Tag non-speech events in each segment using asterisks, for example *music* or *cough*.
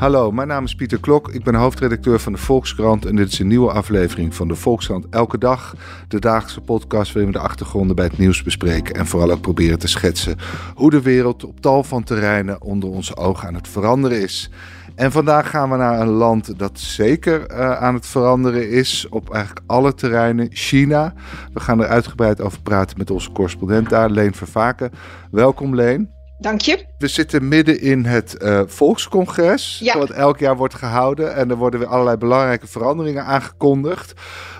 Hallo, mijn naam is Pieter Klok. Ik ben hoofdredacteur van de Volkskrant en dit is een nieuwe aflevering van de Volkskrant Elke Dag. De dagelijkse podcast waarin we de achtergronden bij het nieuws bespreken en vooral ook proberen te schetsen hoe de wereld op tal van terreinen onder onze ogen aan het veranderen is. En vandaag gaan we naar een land dat zeker uh, aan het veranderen is op eigenlijk alle terreinen, China. We gaan er uitgebreid over praten met onze correspondent daar, Leen Vervaken. Welkom Leen. Dank je. We zitten midden in het uh, Volkscongres, ja. wat elk jaar wordt gehouden. En er worden weer allerlei belangrijke veranderingen aangekondigd.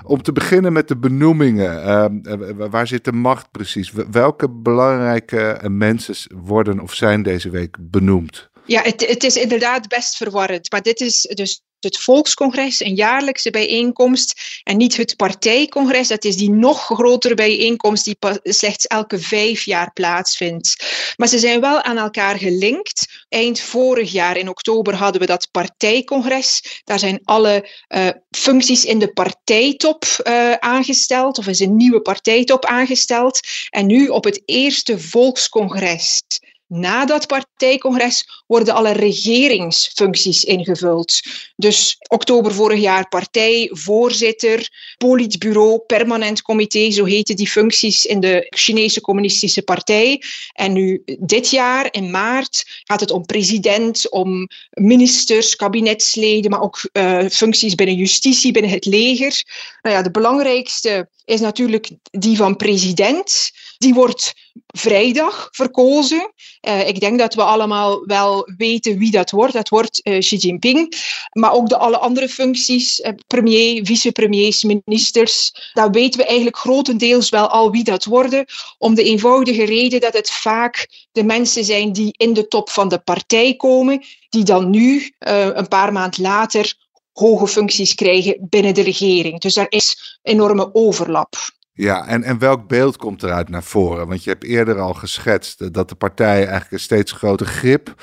Om te beginnen met de benoemingen. Uh, waar zit de macht precies? Welke belangrijke mensen worden of zijn deze week benoemd? Ja, het, het is inderdaad best verwarrend. Maar dit is dus het volkscongres, een jaarlijkse bijeenkomst, en niet het partijcongres. Dat is die nog grotere bijeenkomst die slechts elke vijf jaar plaatsvindt. Maar ze zijn wel aan elkaar gelinkt. Eind vorig jaar in oktober hadden we dat partijcongres. Daar zijn alle uh, functies in de partijtop uh, aangesteld, of is een nieuwe partijtop aangesteld. En nu op het eerste volkscongres na dat partijcongres worden alle regeringsfuncties ingevuld. Dus oktober vorig jaar partijvoorzitter, politbureau, permanent comité, zo heten die functies in de Chinese Communistische Partij. En nu dit jaar, in maart, gaat het om president, om ministers, kabinetsleden, maar ook uh, functies binnen justitie, binnen het leger. Nou ja, de belangrijkste is natuurlijk die van president. Die wordt vrijdag verkozen. Uh, ik denk dat we allemaal wel weten wie dat wordt. Dat wordt uh, Xi Jinping. Maar ook de alle andere functies, uh, premier, vicepremiers, ministers, daar weten we eigenlijk grotendeels wel al wie dat worden. Om de eenvoudige reden dat het vaak de mensen zijn die in de top van de partij komen, die dan nu, een paar maanden later, hoge functies krijgen binnen de regering. Dus daar is enorme overlap. Ja, en, en welk beeld komt eruit naar voren? Want je hebt eerder al geschetst dat de partij eigenlijk een steeds groter grip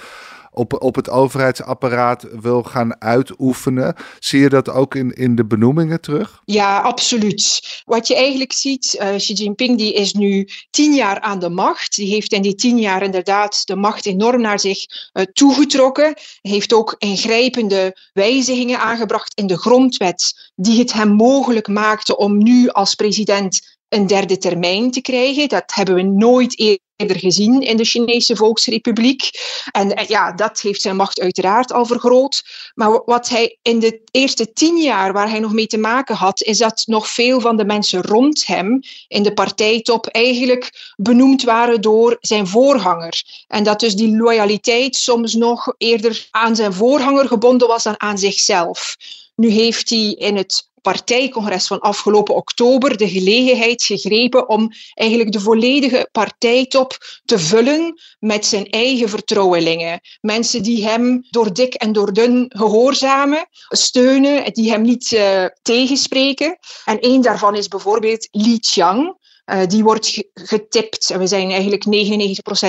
op, op het overheidsapparaat wil gaan uitoefenen. Zie je dat ook in, in de benoemingen terug? Ja, absoluut. Wat je eigenlijk ziet, uh, Xi Jinping die is nu tien jaar aan de macht. Die heeft in die tien jaar inderdaad de macht enorm naar zich uh, toegetrokken. Heeft ook ingrijpende wijzigingen aangebracht in de grondwet die het hem mogelijk maakte om nu als president een derde termijn te krijgen. Dat hebben we nooit eerder gezien in de Chinese Volksrepubliek. En eh, ja, dat heeft zijn macht uiteraard al vergroot. Maar wat hij in de eerste tien jaar waar hij nog mee te maken had, is dat nog veel van de mensen rond hem in de partijtop eigenlijk benoemd waren door zijn voorganger. En dat dus die loyaliteit soms nog eerder aan zijn voorganger gebonden was dan aan zichzelf. Nu heeft hij in het partijcongres van afgelopen oktober de gelegenheid gegrepen om eigenlijk de volledige partijtop te vullen met zijn eigen vertrouwelingen. Mensen die hem door dik en door dun gehoorzamen, steunen, die hem niet uh, tegenspreken. En één daarvan is bijvoorbeeld Li Qiang. Uh, die wordt getipt. En we zijn eigenlijk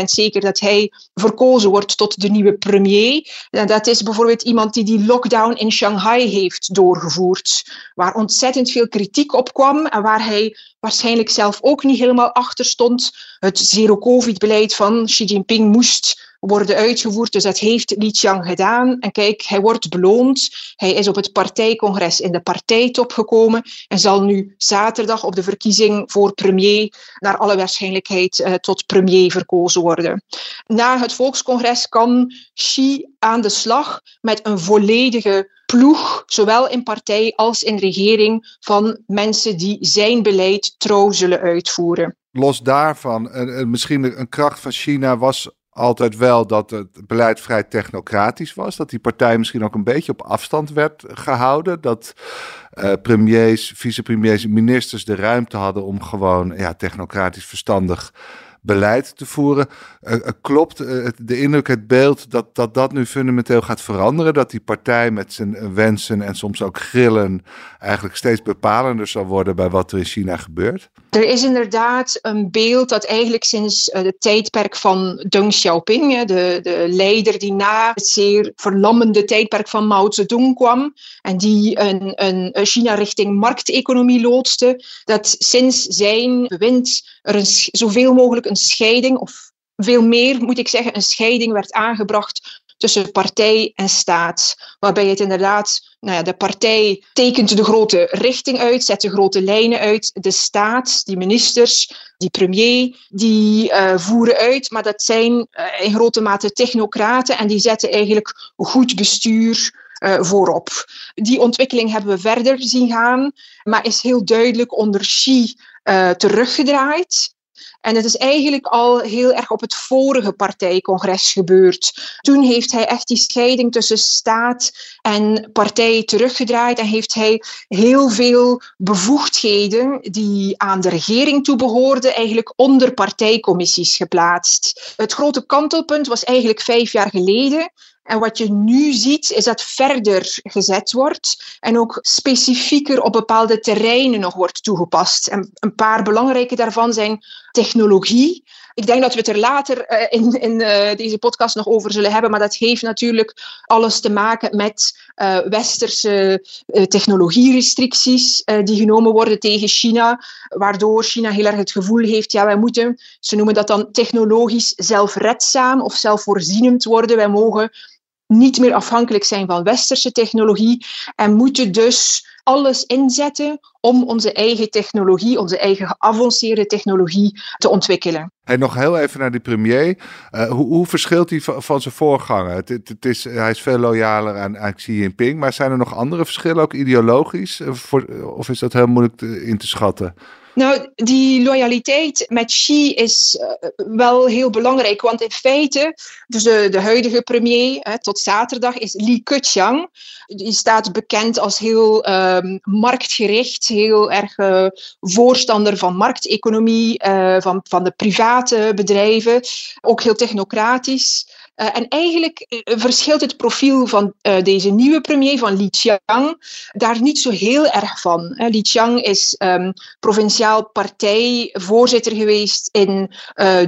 99% zeker dat hij verkozen wordt tot de nieuwe premier. En dat is bijvoorbeeld iemand die die lockdown in Shanghai heeft doorgevoerd. Waar ontzettend veel kritiek op kwam en waar hij waarschijnlijk zelf ook niet helemaal achter stond. Het zero-covid-beleid van Xi Jinping moest worden uitgevoerd. Dus dat heeft Li Qiang gedaan. En kijk, hij wordt beloond. Hij is op het partijcongres in de partijtop gekomen en zal nu zaterdag op de verkiezing voor premier naar alle waarschijnlijkheid uh, tot premier verkozen worden. Na het volkscongres kan Xi aan de slag met een volledige ploeg, zowel in partij als in regering, van mensen die zijn beleid trouw zullen uitvoeren. Los daarvan, misschien een kracht van China was altijd wel dat het beleid vrij technocratisch was. Dat die partij misschien ook een beetje op afstand werd gehouden. Dat uh, premiers, vicepremiers, ministers de ruimte hadden om gewoon ja, technocratisch verstandig beleid te voeren. Uh, klopt uh, de indruk, het beeld dat, dat dat nu fundamenteel gaat veranderen? Dat die partij met zijn wensen en soms ook grillen eigenlijk steeds bepalender zal worden bij wat er in China gebeurt? Er is inderdaad een beeld dat eigenlijk sinds het tijdperk van Deng Xiaoping, de, de leider die na het zeer verlammende tijdperk van Mao Zedong kwam en die een, een China richting markteconomie loodste, dat sinds zijn bewind er een, zoveel mogelijk een scheiding, of veel meer moet ik zeggen, een scheiding werd aangebracht tussen partij en staat. Waarbij het inderdaad, nou ja, de partij tekent de grote richting uit, zet de grote lijnen uit. De staat, die ministers, die premier, die uh, voeren uit. Maar dat zijn uh, in grote mate technocraten en die zetten eigenlijk goed bestuur voorop. Die ontwikkeling hebben we verder zien gaan, maar is heel duidelijk onder Xi teruggedraaid. En het is eigenlijk al heel erg op het vorige partijcongres gebeurd. Toen heeft hij echt die scheiding tussen staat en partij teruggedraaid en heeft hij heel veel bevoegdheden die aan de regering toebehoorden, eigenlijk onder partijcommissies geplaatst. Het grote kantelpunt was eigenlijk vijf jaar geleden. En wat je nu ziet, is dat verder gezet wordt en ook specifieker op bepaalde terreinen nog wordt toegepast. En een paar belangrijke daarvan zijn technologie. Ik denk dat we het er later uh, in, in uh, deze podcast nog over zullen hebben, maar dat heeft natuurlijk alles te maken met uh, westerse technologierestricties die genomen worden tegen China, waardoor China heel erg het gevoel heeft, ja, wij moeten, ze noemen dat dan technologisch zelfredzaam of zelfvoorzienend worden. Wij mogen niet meer afhankelijk zijn van westerse technologie en moeten dus alles inzetten om onze eigen technologie, onze eigen geavanceerde technologie te ontwikkelen. En nog heel even naar die premier. Uh, hoe, hoe, verschilt hij van, zijn voorganger? Het, het, is, hij is veel loyaler aan, aan Xi Jinping, maar zijn er nog andere verschillen, ook ideologisch? Uh, voor, of is dat heel moeilijk in te schatten? Nou, die loyaliteit met Xi is uh, wel heel belangrijk, want in feite, dus de, de huidige premier hè, tot zaterdag is Li Keqiang. Die staat bekend als heel um, marktgericht, heel erg uh, voorstander van markteconomie, uh, van, van de private bedrijven, ook heel technocratisch. Uh, en eigenlijk uh, verschilt het profiel van uh, deze nieuwe premier, van Li Qiang, daar niet zo heel erg van. Li Qiang is um, provinciaal partijvoorzitter geweest in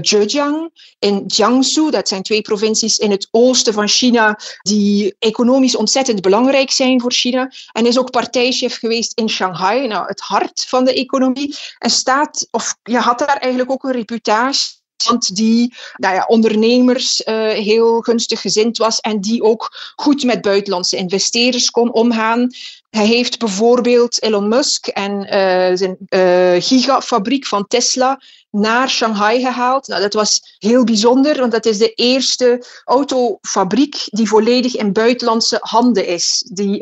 Zhejiang, in Jiangsu. Dat zijn twee provincies in het oosten van China die economisch ontzettend belangrijk zijn voor China. En is ook partijchef geweest in Shanghai, nou, het hart van de economie. En staat, of je had daar eigenlijk ook een reputatie die nou ja, ondernemers uh, heel gunstig gezind was en die ook goed met buitenlandse investeerders kon omgaan. Hij heeft bijvoorbeeld Elon Musk en uh, zijn uh, gigafabriek van Tesla naar Shanghai gehaald. Nou, dat was heel bijzonder, want dat is de eerste autofabriek die volledig in buitenlandse handen is, die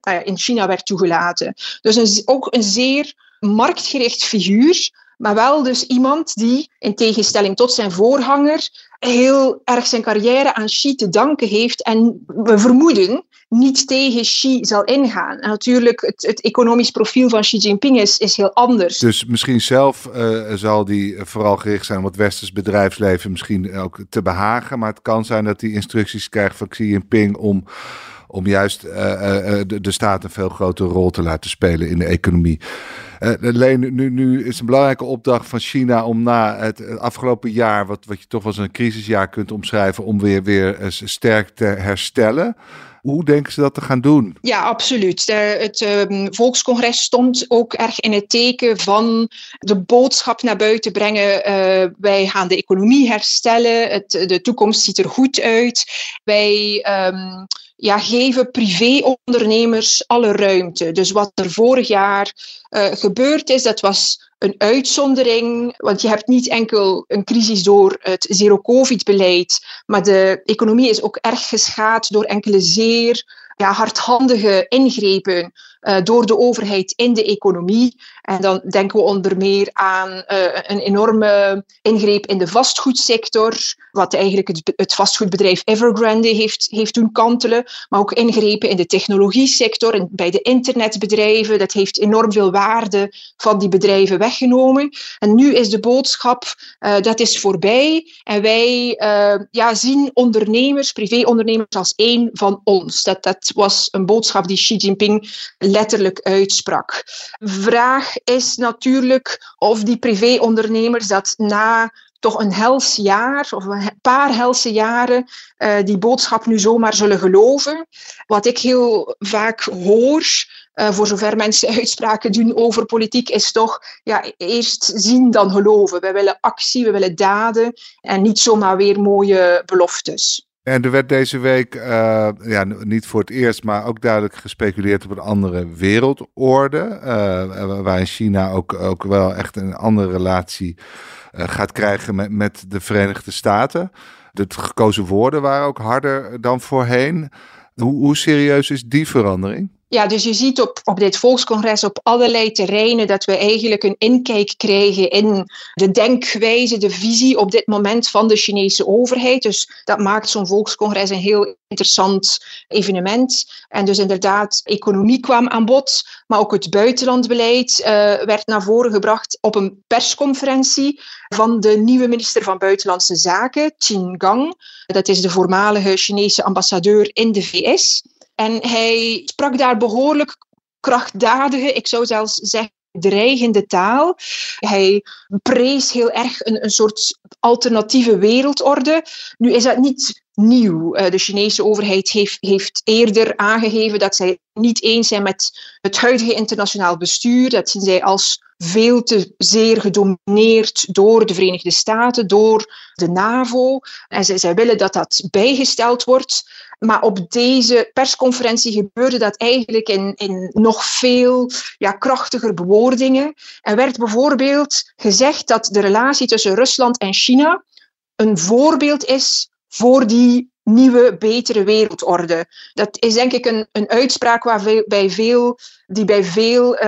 nou in China werd toegelaten. Dus een, ook een zeer marktgericht figuur maar wel dus iemand die, in tegenstelling tot zijn voorganger, heel erg zijn carrière aan Xi te danken heeft. En we vermoeden niet tegen Xi zal ingaan. En natuurlijk, het, het economisch profiel van Xi Jinping is, is heel anders. Dus misschien zelf uh, zal die vooral gericht zijn op het westers bedrijfsleven, misschien ook te behagen. Maar het kan zijn dat hij instructies krijgt van Xi Jinping om om juist uh, uh, de, de staat een veel grotere rol te laten spelen in de economie. Uh, Leen, nu, nu is een belangrijke opdracht van China om na het, afgelopen jaar, wat, wat je toch als een crisisjaar kunt omschrijven, om weer, weer sterk te herstellen. Hoe denken ze dat te gaan doen? Ja, absoluut. De, het uh, Volkscongres stond ook erg in het teken van de boodschap naar buiten brengen. Wij gaan de economie herstellen. Het, de toekomst ziet er goed uit. Wij. Um, ja, geven privéondernemers alle ruimte. Dus wat er vorig jaar uh, gebeurd is, dat was een uitzondering, want je hebt niet enkel een crisis door het zero-covid-beleid, maar de economie is ook erg geschaad door enkele zeer ja, hardhandige ingrepen door de overheid in de economie. En dan denken we onder meer aan uh, een enorme ingreep in de vastgoedsector, wat eigenlijk het, vastgoedbedrijf Evergrande heeft, heeft doen kantelen, maar ook ingrepen in de technologiesector en bij de internetbedrijven. Dat heeft enorm veel waarde van die bedrijven weggenomen. En nu is de boodschap, uh, dat is voorbij. En wij ja, zien ondernemers, privéondernemers, als één van ons. Dat, dat was een boodschap die Xi Jinping letterlijk uitsprak. Vraag is natuurlijk of die privéondernemers dat na toch een hels jaar of een paar helse jaren uh, die boodschap nu zomaar zullen geloven. Wat ik heel vaak hoor, uh, voor zover mensen uitspraken doen over politiek, is toch ja, eerst zien dan geloven. We willen actie, we willen daden en niet zomaar weer mooie beloftes. En er werd deze week, uh, ja, niet voor het eerst, maar ook duidelijk gespeculeerd op een andere wereldorde. Uh, waarin China ook, ook wel echt een andere relatie uh, gaat krijgen met, met de Verenigde Staten. De gekozen woorden waren ook harder dan voorheen. Hoe, hoe serieus is die verandering? Ja, dus je ziet op, op dit volkscongres op allerlei terreinen dat we eigenlijk een inkijk kregen in de denkwijze, de visie op dit moment van de Chinese overheid. Dus dat maakt zo'n volkscongres een heel interessant evenement. En dus inderdaad, economie kwam aan bod, maar ook het buitenlandbeleid uh, werd naar voren gebracht op een persconferentie van de nieuwe minister van Buitenlandse Zaken, Qin Gang. Dat is de voormalige Chinese ambassadeur in de VS. En hij sprak daar behoorlijk krachtdadige, ik zou zelfs zeggen dreigende taal. Hij prees heel erg een, een soort alternatieve wereldorde. Nu is dat niet nieuw. Eh, de Chinese overheid heeft, heeft eerder aangegeven dat zij niet eens zijn met het huidige internationaal bestuur. Dat zien zij als veel te zeer gedomineerd door de Verenigde Staten, door de NAVO. En zij, willen dat dat bijgesteld wordt. Maar op deze persconferentie gebeurde dat eigenlijk in, in nog veel ja, krachtiger bewoordingen. Er werd bijvoorbeeld gezegd dat de relatie tussen Rusland en China een voorbeeld is voor die nieuwe, betere wereldorde. Dat is denk ik een, een uitspraak waar bij veel, die bij veel uh,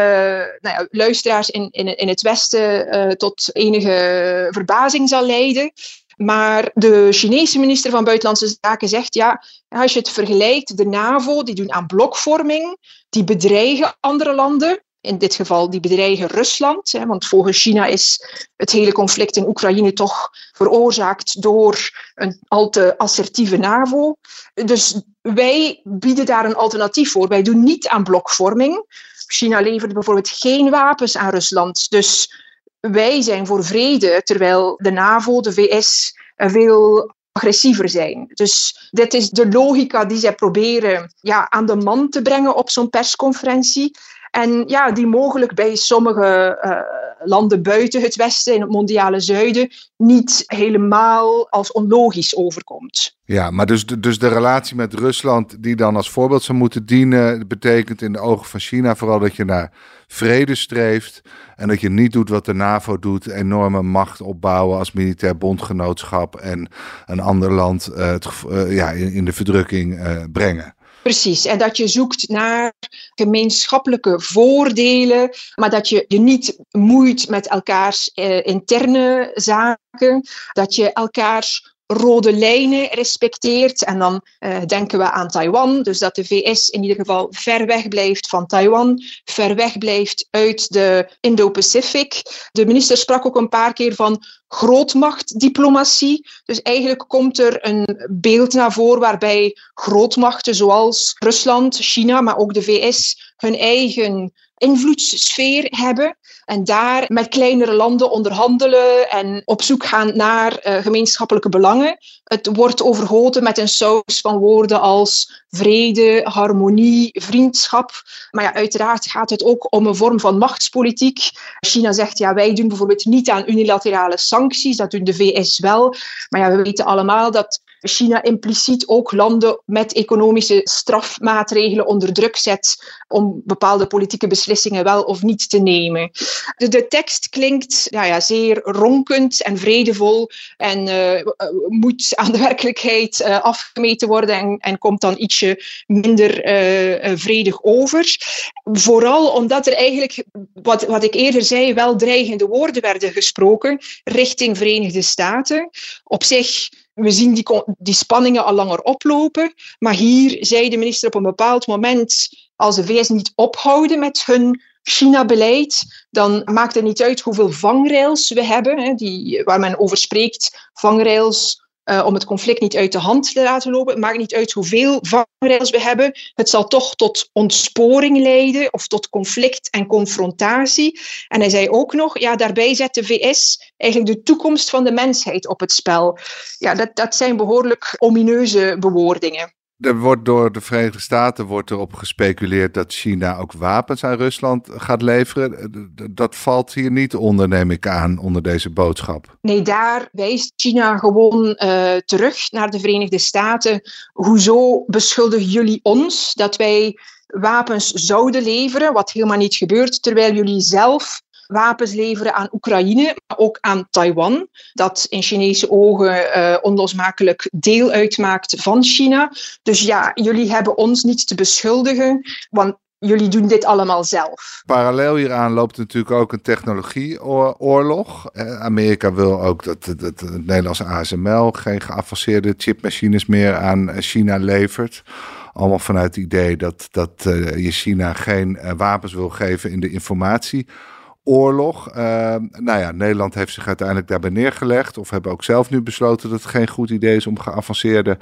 nou ja, luisteraars in, in, in het Westen uh, tot enige verbazing zal leiden. Maar de Chinese minister van Buitenlandse Zaken zegt, ja, als je het vergelijkt, de NAVO, die doen aan blokvorming, die bedreigen andere landen. In dit geval, die bedreigen Rusland. Hè, want volgens China is het hele conflict in Oekraïne toch veroorzaakt door een al te assertieve NAVO. Dus wij bieden daar een alternatief voor. Wij doen niet aan blokvorming. China levert bijvoorbeeld geen wapens aan Rusland. Dus wij zijn voor vrede, terwijl de NAVO, de VS, veel agressiever zijn. Dus dit is de logica die zij proberen ja, aan de man te brengen op zo'n persconferentie. En ja, die mogelijk bij sommige uh, landen buiten het Westen, in het mondiale zuiden, niet helemaal als onlogisch overkomt. Ja, maar dus, dus de relatie met Rusland, die dan als voorbeeld zou moeten dienen, betekent in de ogen van China vooral dat je naar vrede streeft en dat je niet doet wat de NAVO doet, enorme macht opbouwen als militair bondgenootschap en een ander land het, uh, ja, in, in, de verdrukking brengen. Precies, en dat je zoekt naar gemeenschappelijke voordelen, maar dat je je niet moeit met elkaars eh, interne zaken, dat je elkaars rode lijnen respecteert. En dan uh, denken we aan Taiwan, dus dat de VS in ieder geval ver weg blijft van Taiwan, ver weg blijft uit de Indo-Pacific. De minister sprak ook een paar keer van grootmachtdiplomatie. Dus eigenlijk komt er een beeld naar voren waarbij grootmachten zoals Rusland, China, maar ook de VS hun eigen invloedssfeer hebben. En daar met kleinere landen onderhandelen en op zoek gaan naar uh, gemeenschappelijke belangen. Het wordt overgoten met een saus van woorden als vrede, harmonie, vriendschap. Maar ja, uiteraard gaat het ook om een vorm van machtspolitiek. China zegt, ja, wij doen bijvoorbeeld niet aan unilaterale sancties, dat doen de VS wel. Maar ja, we weten allemaal dat China impliciet ook landen met economische strafmaatregelen onder druk zet om bepaalde politieke beslissingen wel of niet te nemen. De, de tekst klinkt ja, ja, zeer ronkend en vredevol en uh, moet aan de werkelijkheid uh, afgemeten worden en, en, komt dan ietsje minder vredig over. Vooral omdat er eigenlijk, wat, wat ik eerder zei, wel dreigende woorden werden gesproken richting Verenigde Staten. Op zich we zien die, die spanningen al langer oplopen. Maar hier zei de minister op een bepaald moment, als de VS niet ophouden met hun China-beleid, dan maakt het niet uit hoeveel vangrails we hebben, hè, die, waar men over spreekt, vangrails uh, om het conflict niet uit de hand te laten lopen. Het maakt niet uit hoeveel vangrails we hebben. Het zal toch tot ontsporing leiden of tot conflict en confrontatie. En hij zei ook nog, ja, daarbij zet de VS eigenlijk de toekomst van de mensheid op het spel. Ja, dat, dat zijn behoorlijk omineuze bewoordingen. Er wordt door de Verenigde Staten wordt erop gespeculeerd dat China ook wapens aan Rusland gaat leveren. Dat valt hier niet onder, neem ik aan, onder deze boodschap. Nee, daar wijst China gewoon uh, terug naar de Verenigde Staten. Hoezo beschuldigen jullie ons dat wij wapens zouden leveren, wat helemaal niet gebeurt, terwijl jullie zelf wapens leveren aan Oekraïne, maar ook aan Taiwan, dat in Chinese ogen uh, onlosmakelijk deel uitmaakt van China. Dus ja, jullie hebben ons niet te beschuldigen, want jullie doen dit allemaal zelf. Parallel hieraan loopt natuurlijk ook een technologieoorlog. Amerika wil ook dat, dat, het Nederlandse ASML geen geavanceerde chipmachines meer aan China levert. Allemaal vanuit het idee dat, dat je China geen wapens wil geven in de informatie oorlog. Uh, nou ja, Nederland heeft zich uiteindelijk daarbij neergelegd. Of hebben ook zelf nu besloten dat het geen goed idee is om geavanceerde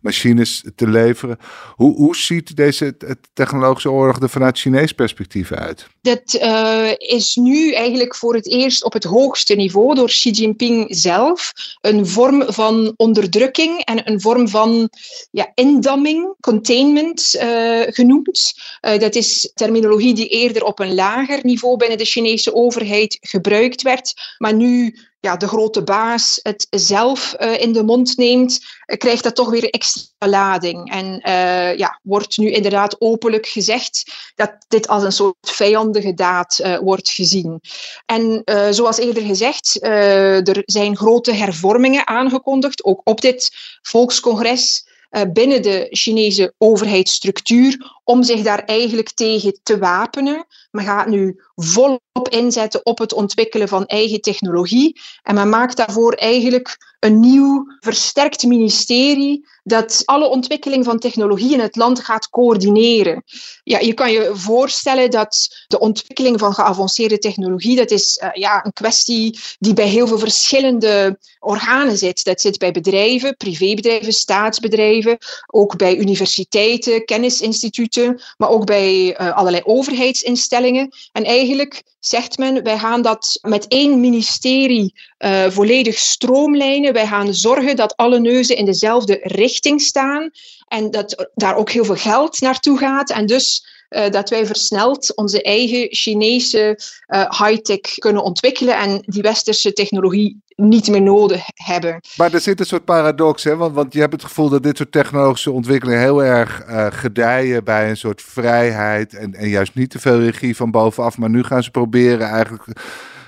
machines te leveren. Hoe, hoe ziet deze technologische oorlog er vanuit Chinees perspectief uit? Dat uh, is nu eigenlijk voor het eerst op het hoogste niveau door Xi Jinping zelf een vorm van onderdrukking en een vorm van ja, indamming, containment uh, genoemd. Uh, dat is terminologie die eerder op een lager niveau binnen de Chinese overheid gebruikt werd, maar nu ja, de grote baas het zelf uh, in de mond neemt, uh, krijgt dat toch weer extra lading. En uh, ja, wordt nu inderdaad openlijk gezegd dat dit als een soort vijandige daad wordt gezien. En zoals eerder gezegd, er zijn grote hervormingen aangekondigd, ook op dit volkscongres. binnen de Chinese overheidsstructuur om zich daar eigenlijk tegen te wapenen. Men gaat nu volop inzetten op het ontwikkelen van eigen technologie. En men maakt daarvoor eigenlijk een nieuw, versterkt ministerie dat alle ontwikkeling van technologie in het land gaat coördineren. Ja, je kan je voorstellen dat de ontwikkeling van geavanceerde technologie, dat is uh, ja, een kwestie die bij heel veel verschillende organen zit. Dat zit bij bedrijven, privébedrijven, staatsbedrijven, ook bij universiteiten, kennisinstituten, maar ook bij uh, allerlei overheidsinstellingen. En eigenlijk zegt men, wij gaan dat met één ministerie uh, volledig stroomlijnen. Wij gaan zorgen dat alle neuzen in dezelfde richting staan en dat daar ook heel veel geld naartoe gaat. En dus uh, dat wij versneld onze eigen Chinese uh, high-tech kunnen ontwikkelen en die westerse technologie niet meer nodig hebben. Maar er zit een soort paradox, hè? Want, want je hebt het gevoel dat dit soort technologische ontwikkelingen heel erg uh, gedijen bij een soort vrijheid en, en juist niet te veel regie van bovenaf. Maar nu gaan ze proberen eigenlijk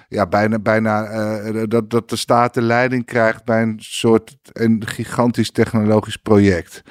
ja, bijna, bijna dat, dat de staat de leiding krijgt bij een soort een gigantisch technologisch project.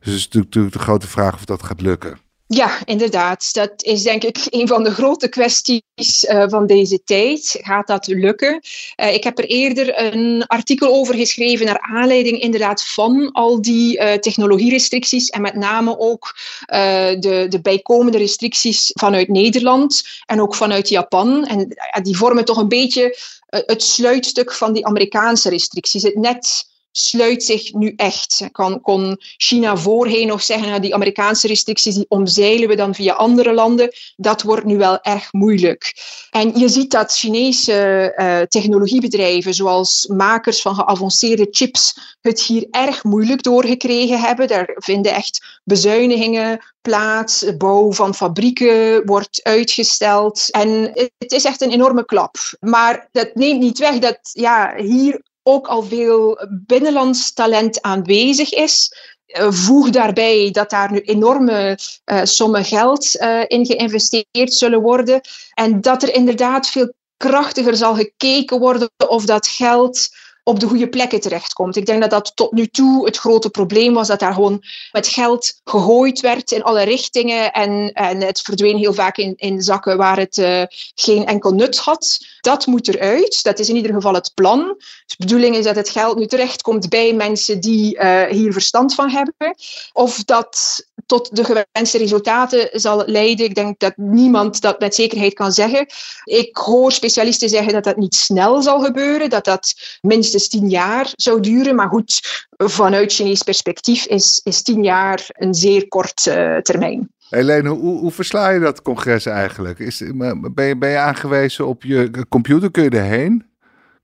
Dus het is natuurlijk de grote vraag of dat gaat lukken. Ja, inderdaad. Dat is denk ik een van de grote kwesties uh, van deze tijd. Gaat dat lukken? Uh, ik heb er eerder een artikel over geschreven naar aanleiding inderdaad van al die uh, technologierestricties en met name ook de, de bijkomende restricties vanuit Nederland en ook vanuit Japan. En die vormen toch een beetje het sluitstuk van die Amerikaanse restricties. Het net sluit zich nu echt. Kan, kon China voorheen nog zeggen, nou, die Amerikaanse restricties die omzeilen we dan via andere landen. Dat wordt nu wel erg moeilijk. En je ziet dat Chinese uh, technologiebedrijven, zoals makers van geavanceerde chips, het hier erg moeilijk doorgekregen hebben. Daar vinden echt bezuinigingen plaats, bouw van fabrieken wordt uitgesteld. En het is echt een enorme klap. Maar dat neemt niet weg dat ja, hier ook al veel binnenlands talent aanwezig is. Uh, voeg daarbij dat daar nu enorme uh, sommen geld uh, in geïnvesteerd zullen worden. En dat er inderdaad veel krachtiger zal gekeken worden of dat geld op de goede plekken terechtkomt. Ik denk dat dat tot nu toe het grote probleem was, dat daar gewoon met geld gegooid werd in alle richtingen en, en het verdween heel vaak in, in zakken waar het uh, geen enkel nut had. Dat moet eruit. Dat is in ieder geval het plan. De bedoeling is dat het geld nu terechtkomt bij mensen die uh, hier verstand van hebben. Of dat tot de gewenste resultaten zal leiden. Ik denk dat niemand dat met zekerheid kan zeggen. Ik hoor specialisten zeggen dat dat niet snel zal gebeuren, dat dat minstens tien jaar zou duren. Maar goed, vanuit Chinees perspectief is, is tien jaar een zeer kort uh, termijn. Helene, hoe, hoe versla je dat congres eigenlijk? Is, ben, je, ben je aangewezen op je computer? Kun je erheen?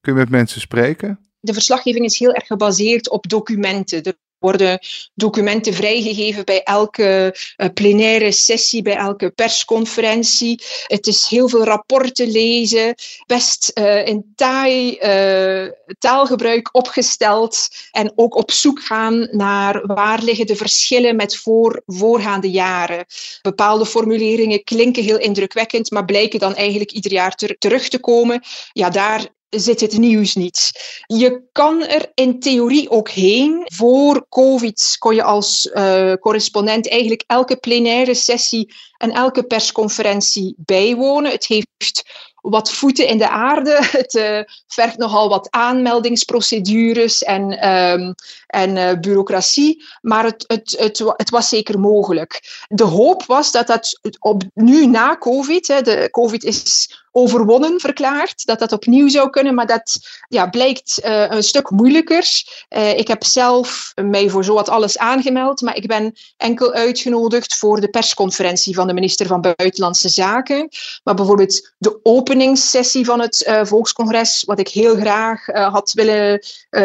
Kun je met mensen spreken? De verslaggeving is heel erg gebaseerd op documenten. Worden documenten vrijgegeven bij elke uh, plenaire sessie, bij elke persconferentie. Het is heel veel rapporten lezen, best uh, in taai uh, taalgebruik opgesteld en ook op zoek gaan naar waar liggen de verschillen met voor, voorgaande jaren. Bepaalde formuleringen klinken heel indrukwekkend, maar blijken dan eigenlijk ieder jaar ter, terug te komen. Ja, daar zit het nieuws niet. Je kan er in theorie ook heen. Voor COVID kon je als uh, correspondent eigenlijk elke plenaire sessie en elke persconferentie bijwonen. Het heeft wat voeten in de aarde. *laughs* Het uh, vergt nogal wat aanmeldingsprocedures en, um, en uh, bureaucratie, maar het, het, het, het, was zeker mogelijk. De hoop was dat dat op, nu na COVID, hè, de COVID is overwonnen verklaard, dat dat opnieuw zou kunnen, maar dat ja, blijkt uh, een stuk moeilijker. Uh, ik heb zelf mij voor zowat alles aangemeld, maar ik ben enkel uitgenodigd voor de persconferentie van de minister van Buitenlandse Zaken. Maar bijvoorbeeld de openingssessie van het uh, Volkscongres, wat ik heel graag had willen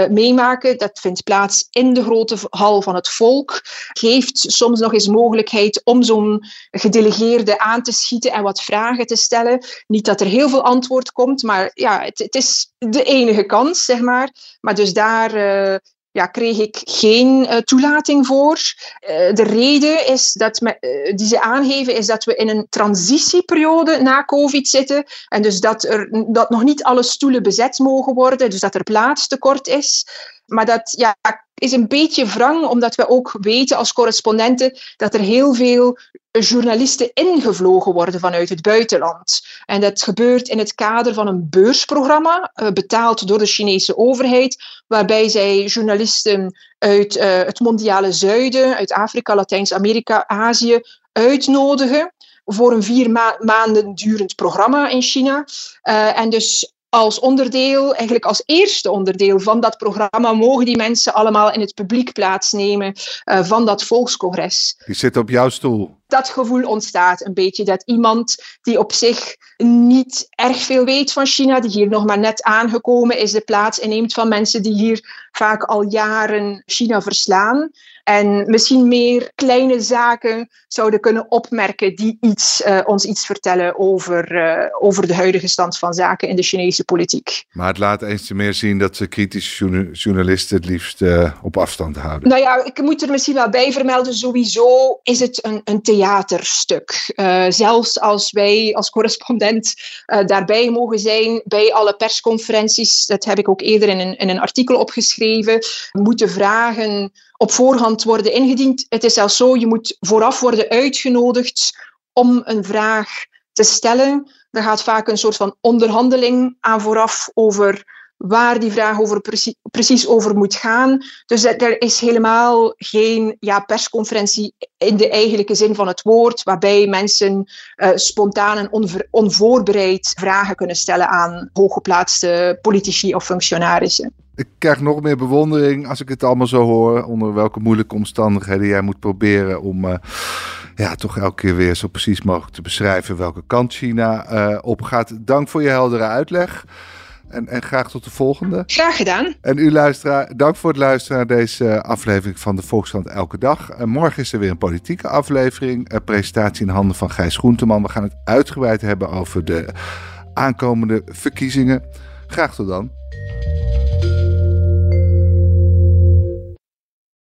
meemaken, dat vindt plaats in de grote hal van het volk, geeft soms nog eens mogelijkheid om zo'n gedelegeerde aan te schieten en wat vragen te stellen. Niet dat er heel veel antwoord komt, maar ja, het, het is de enige kans, zeg maar. Maar dus daar uh, ja, kreeg ik geen uh, toelating voor. Uh, de reden is dat die ze aangeven is dat we in een transitieperiode na COVID zitten. En dus dat, er, dat nog niet alle stoelen bezet mogen worden, dus dat er plaatstekort is. Maar dat ja, is een beetje wrang, omdat we ook weten als correspondenten dat er heel veel journalisten ingevlogen worden vanuit het buitenland. En dat gebeurt in het kader van een beursprogramma, betaald door de Chinese overheid, waarbij zij journalisten uit uh, het mondiale zuiden, uit Afrika, Latijns-Amerika, Azië, uitnodigen voor een vier ma maanden durend programma in China. Uh, en dus als onderdeel, eigenlijk als eerste onderdeel van dat programma, mogen die mensen allemaal in het publiek plaatsnemen uh, van dat volkscongres. Die zitten op jouw stoel. Dat gevoel ontstaat een beetje dat iemand die op zich niet erg veel weet van China, die hier nog maar net aangekomen is, de plaats inneemt van mensen die hier vaak al jaren China verslaan. En misschien meer kleine zaken zouden kunnen opmerken die iets, uh, ons iets vertellen over, uh, over de huidige stand van zaken in de Chinese politiek. Maar het laat eens te meer zien dat ze kritische journalisten het liefst uh, op afstand houden. Nou ja, ik moet er misschien wel bij vermelden, sowieso is het een, een theaterstuk. zelfs als wij als correspondent daarbij mogen zijn bij alle persconferenties, dat heb ik ook eerder in een, in een artikel opgeschreven, moeten vragen op voorhand worden ingediend. Het is zelfs zo, je moet vooraf worden uitgenodigd om een vraag te stellen. Er gaat vaak een soort van onderhandeling aan vooraf over waar die vraag over precies, over moet gaan. Dus er is helemaal geen ja, persconferentie in de eigenlijke zin van het woord, waarbij mensen uh, spontaan en onvoorbereid vragen kunnen stellen aan hooggeplaatste politici of functionarissen. Ik krijg nog meer bewondering als ik het allemaal zo hoor. Onder welke moeilijke omstandigheden jij moet proberen om uh, ja, toch elke keer weer zo precies mogelijk te beschrijven welke kant China uh, opgaat. Dank voor je heldere uitleg. En, en, graag tot de volgende. Graag gedaan. En u luisteraar, dank voor het luisteren naar deze aflevering van de Volkskrant Elke Dag. En morgen is er weer een politieke aflevering. Een presentatie in handen van Gijs Groenteman. We gaan het uitgebreid hebben over de aankomende verkiezingen. Graag tot dan.